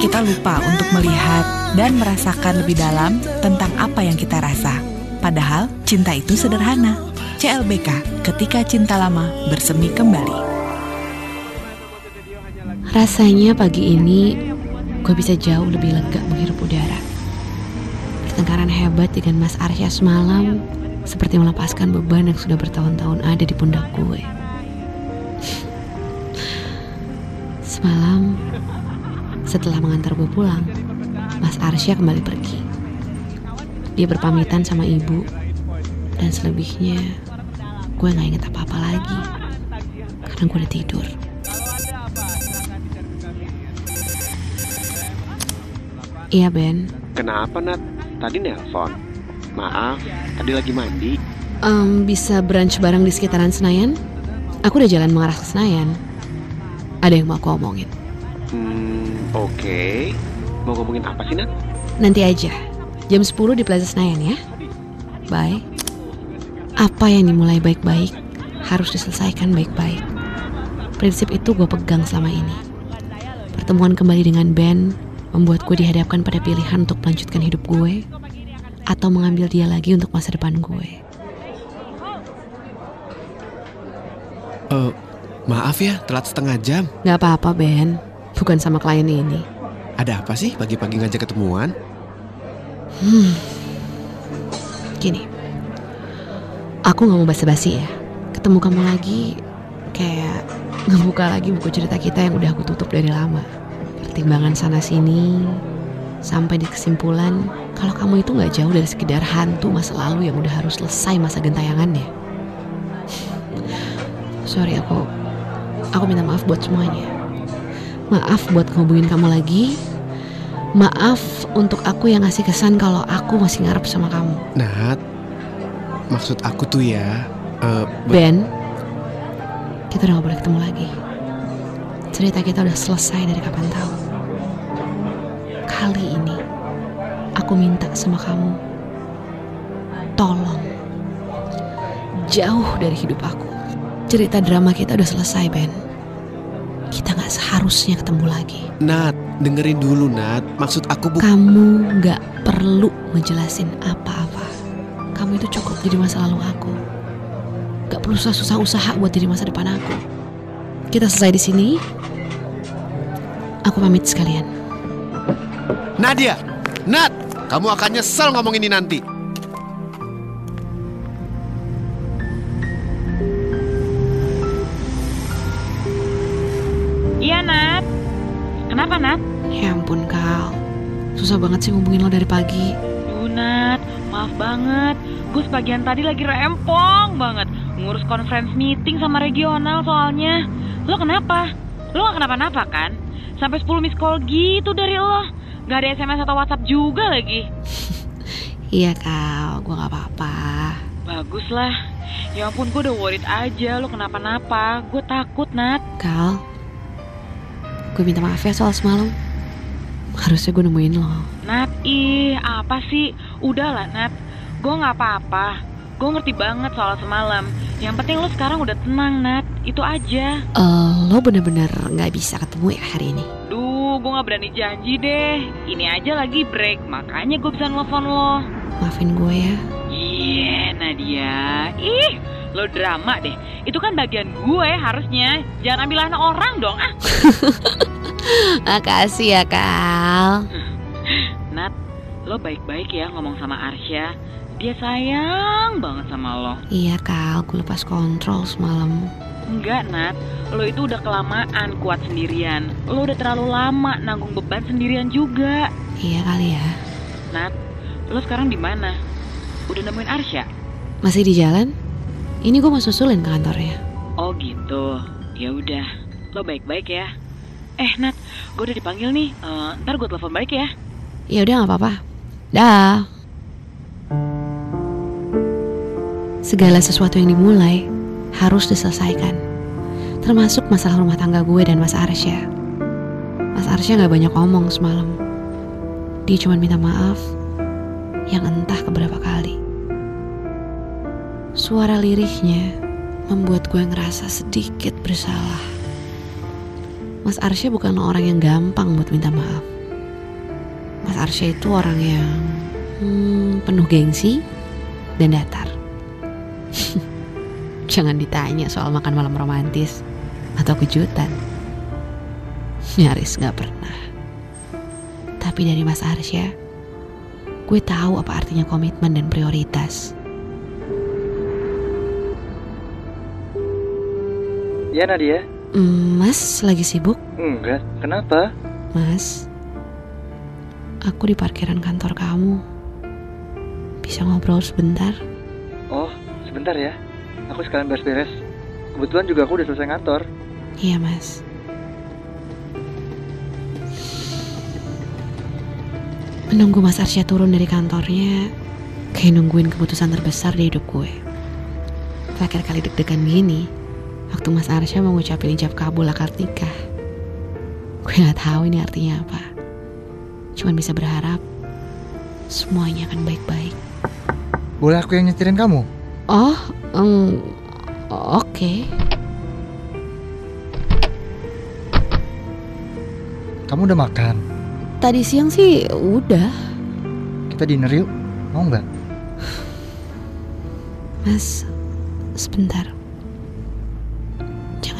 kita lupa untuk melihat dan merasakan lebih dalam tentang apa yang kita rasa. Padahal cinta itu sederhana. CLBK, ketika cinta lama bersemi kembali. Rasanya pagi ini gue bisa jauh lebih lega menghirup udara. Pertengkaran hebat dengan Mas Arsya semalam seperti melepaskan beban yang sudah bertahun-tahun ada di pundak gue. Semalam, setelah mengantar gue pulang, Mas Arsya kembali pergi. Dia berpamitan sama ibu, dan selebihnya gue gak inget apa-apa lagi. Karena gue udah tidur. Iya Ben, Kenapa Nat? Tadi nelpon. Maaf, tadi lagi mandi. Em, bisa brunch bareng di sekitaran Senayan? Aku udah jalan mengarah ke Senayan. Ada yang mau aku omongin. Oke. Mau ngomongin apa sih Nat? Nanti aja. Jam 10 di Plaza Senayan ya. Bye. Apa yang dimulai baik-baik harus diselesaikan baik-baik. Prinsip itu gue pegang selama ini. Pertemuan kembali dengan Ben membuat gue dihadapkan pada pilihan untuk melanjutkan hidup gue atau mengambil dia lagi untuk masa depan gue. Eh, maaf ya, telat setengah jam. Gak apa-apa Ben, bukan sama klien ini. Ada apa sih pagi-pagi ngajak ketemuan? Gini, aku gak mau basa-basi ya. Ketemu kamu lagi kayak ngebuka lagi buku cerita kita yang udah aku tutup dari lama. Pertimbangan sana sini sampai di kesimpulan kalau kamu itu nggak jauh dari sekedar hantu masa lalu yang udah harus selesai masa gentayangannya. Sorry aku, aku minta maaf buat semuanya. Maaf buat ngehubungin kamu lagi. Maaf untuk aku yang ngasih kesan kalau aku masih ngarep sama kamu. Nat, maksud aku tuh ya, be- Ben, kita udah gak boleh ketemu lagi. Cerita kita udah selesai dari kapan tahu. Kali ini, aku minta sama kamu, tolong, jauh dari hidup aku. Cerita drama kita udah selesai, Ben. Seharusnya ketemu lagi. Nat, dengerin dulu Nat. Maksud aku bukan. Kamu gak perlu ngejelasin apa-apa. Kamu itu cukup jadi masa lalu aku. Gak perlu susah-susah usaha buat jadi masa depan aku. Kita selesai di sini. Aku pamit sekalian. Nadia, Nat, kamu akan nyesel ngomong ini nanti. Kenapa Nat? Ya ampun Kal. Susah banget sih ngubungin lo dari pagi. Duh Nat, maaf banget Gue sebagian tadi lagi rempong banget Ngurus conference meeting sama regional soalnya Lo kenapa? Lo gak kenapa-napa kan? Sampai 10 miss call gitu dari lo Gak ada SMS atau WhatsApp juga lagi Iya Kal, gue gak apa-apa. Bagus lah Ya ampun gue udah worried aja lo kenapa-napa Gue takut Nat Kal, gue minta maaf ya soal semalam. Harusnya gue nemuin lo. Nat, ih apa sih? Udahlah Nat, gue nggak apa-apa. Gue ngerti banget soal semalam. Yang penting lo sekarang udah tenang Nat, itu aja. Eh, lo bener-bener gak bisa ketemu ya hari ini? Duh, gue nggak berani janji deh. Ini aja lagi break, makanya gue bisa nelfon lo. Maafin gue ya. Iya, Nadia. Ih, lo drama deh. Itu kan bagian gue harusnya. Jangan ambil anak orang dong, ah. Makasih ya Kal. Nat, lo baik-baik ya ngomong sama Arsya. Dia sayang banget sama lo. Iya Kal, gue lepas kontrol semalam. Enggak, Nat. Lo itu udah kelamaan kuat sendirian. Lo udah terlalu lama nanggung beban sendirian juga. Iya kali ya. Nat, lo sekarang di mana? Udah nemuin Arsya? Masih di jalan? Ini gue mau susulin ke kantornya. Oh gitu. Ya udah. Lo baik-baik ya. Eh, Nat, gue udah dipanggil nih. Eh, ntar gue telepon balik ya. Ya udah nggak apa-apa. Dah. Segala sesuatu yang dimulai harus diselesaikan. Termasuk masalah rumah tangga gue dan Mas Arsya. Mas Arsya nggak banyak ngomong semalam. Dia cuma minta maaf yang entah keberapa kali. Suara lirihnya membuat gue ngerasa sedikit bersalah. Mas Arsya bukanlah orang yang gampang buat minta maaf. Mas Arsya itu orang yang hmm, penuh gengsi dan datar. Jangan ditanya soal makan malam romantis atau kejutan. Nyaris gak pernah. Tapi dari Mas Arsya, gue tahu apa artinya komitmen dan prioritas. Ya Nadia? Mas lagi sibuk? Enggak, kenapa? Mas, aku di parkiran kantor kamu. Bisa ngobrol sebentar? Oh, sebentar ya. Aku sekalian beres-beres. Kebetulan juga aku udah selesai ngantor. Iya, Mas. Menunggu Mas Arsya turun dari kantornya, kayak nungguin keputusan terbesar di hidup gue. Terakhir kali deg-degan gini, waktu Mas Arsya mau ngucapin ijab kabul akad nikah. Gue gak tahu ini artinya apa. Cuman bisa berharap semuanya akan baik-baik. Boleh aku yang nyetirin kamu? Oh, em, oke. Kamu udah makan? Tadi siang sih udah, Kita dinner yuk. Mau nggak? Mas. Sebentar.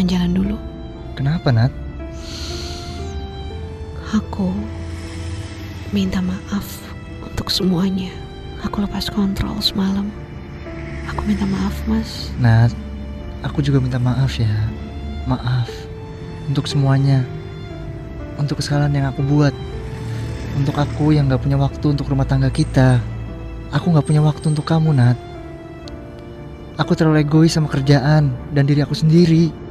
Jangan jalan dulu. Kenapa, Nat? Aku minta maaf untuk semuanya. Aku lepas kontrol semalam. Aku minta maaf, Mas. Nat, aku juga minta maaf ya. Maaf. Untuk semuanya. Untuk kesalahan yang aku buat. Untuk aku yang gak punya waktu untuk rumah tangga kita. Aku gak punya waktu untuk kamu, Nat. Aku terlalu egois sama kerjaan dan diri aku sendiri.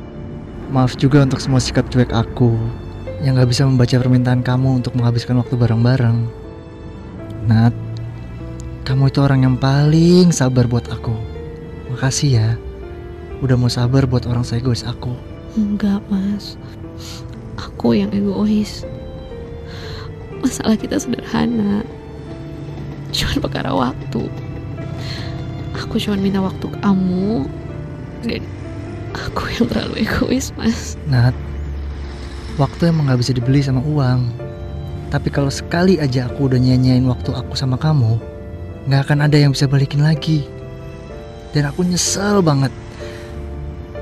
Maaf juga untuk semua sikap cuek aku yang gak bisa membaca permintaan kamu untuk menghabiskan waktu bareng-bareng. Nat, kamu itu orang yang paling sabar buat aku. Makasih ya, udah mau sabar buat orang seegois aku. Enggak, Mas. Aku yang egois. Masalah kita sederhana. Cuman perkara waktu. Aku cuma minta waktu kamu. Dan aku yang terlalu egois, Mas. Nat, waktu emang gak bisa dibeli sama uang. Tapi kalau sekali aja aku udah nyanyain waktu aku sama kamu, gak akan ada yang bisa balikin lagi. Dan aku nyesel banget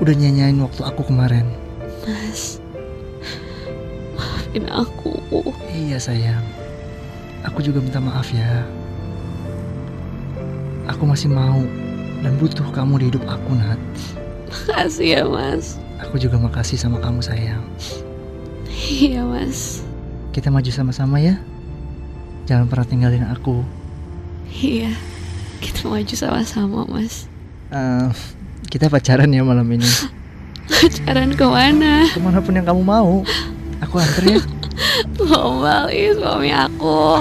udah nyanyain waktu aku kemarin. Mas. Maafin aku. Iya sayang, aku juga minta maaf ya. Aku masih mau dan butuh kamu di hidup aku, Nat. Makasih ya, Mas. Aku juga makasih sama kamu sayang. Iya, Mas. Kita maju sama-sama ya. Jangan pernah tinggalin aku. Iya. Kita maju sama-sama, Mas. Eh, kita pacaran ya malam ini. Pacaran ke mana? Ke mana pun yang kamu mau. Aku anter ya. Gombal, ih suami aku.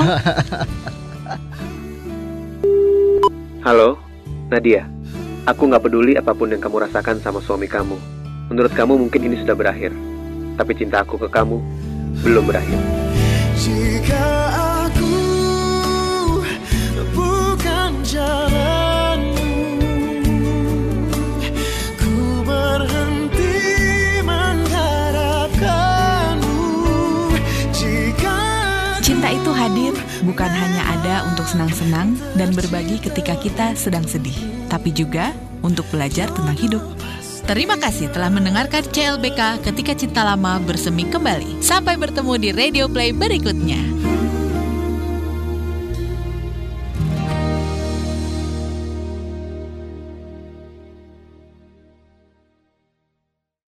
Halo, Nadia. Aku nggak peduli apa pun yang kamu rasakan sama suami kamu. Menurut kamu mungkin ini sudah berakhir. Tapi cinta aku ke kamu belum berakhir. Jika untuk senang-senang dan berbagi ketika kita sedang sedih, tapi juga untuk belajar tentang hidup. Terima kasih telah mendengarkan CLBK ketika cinta lama bersemi kembali. Sampai bertemu di Radio Play berikutnya.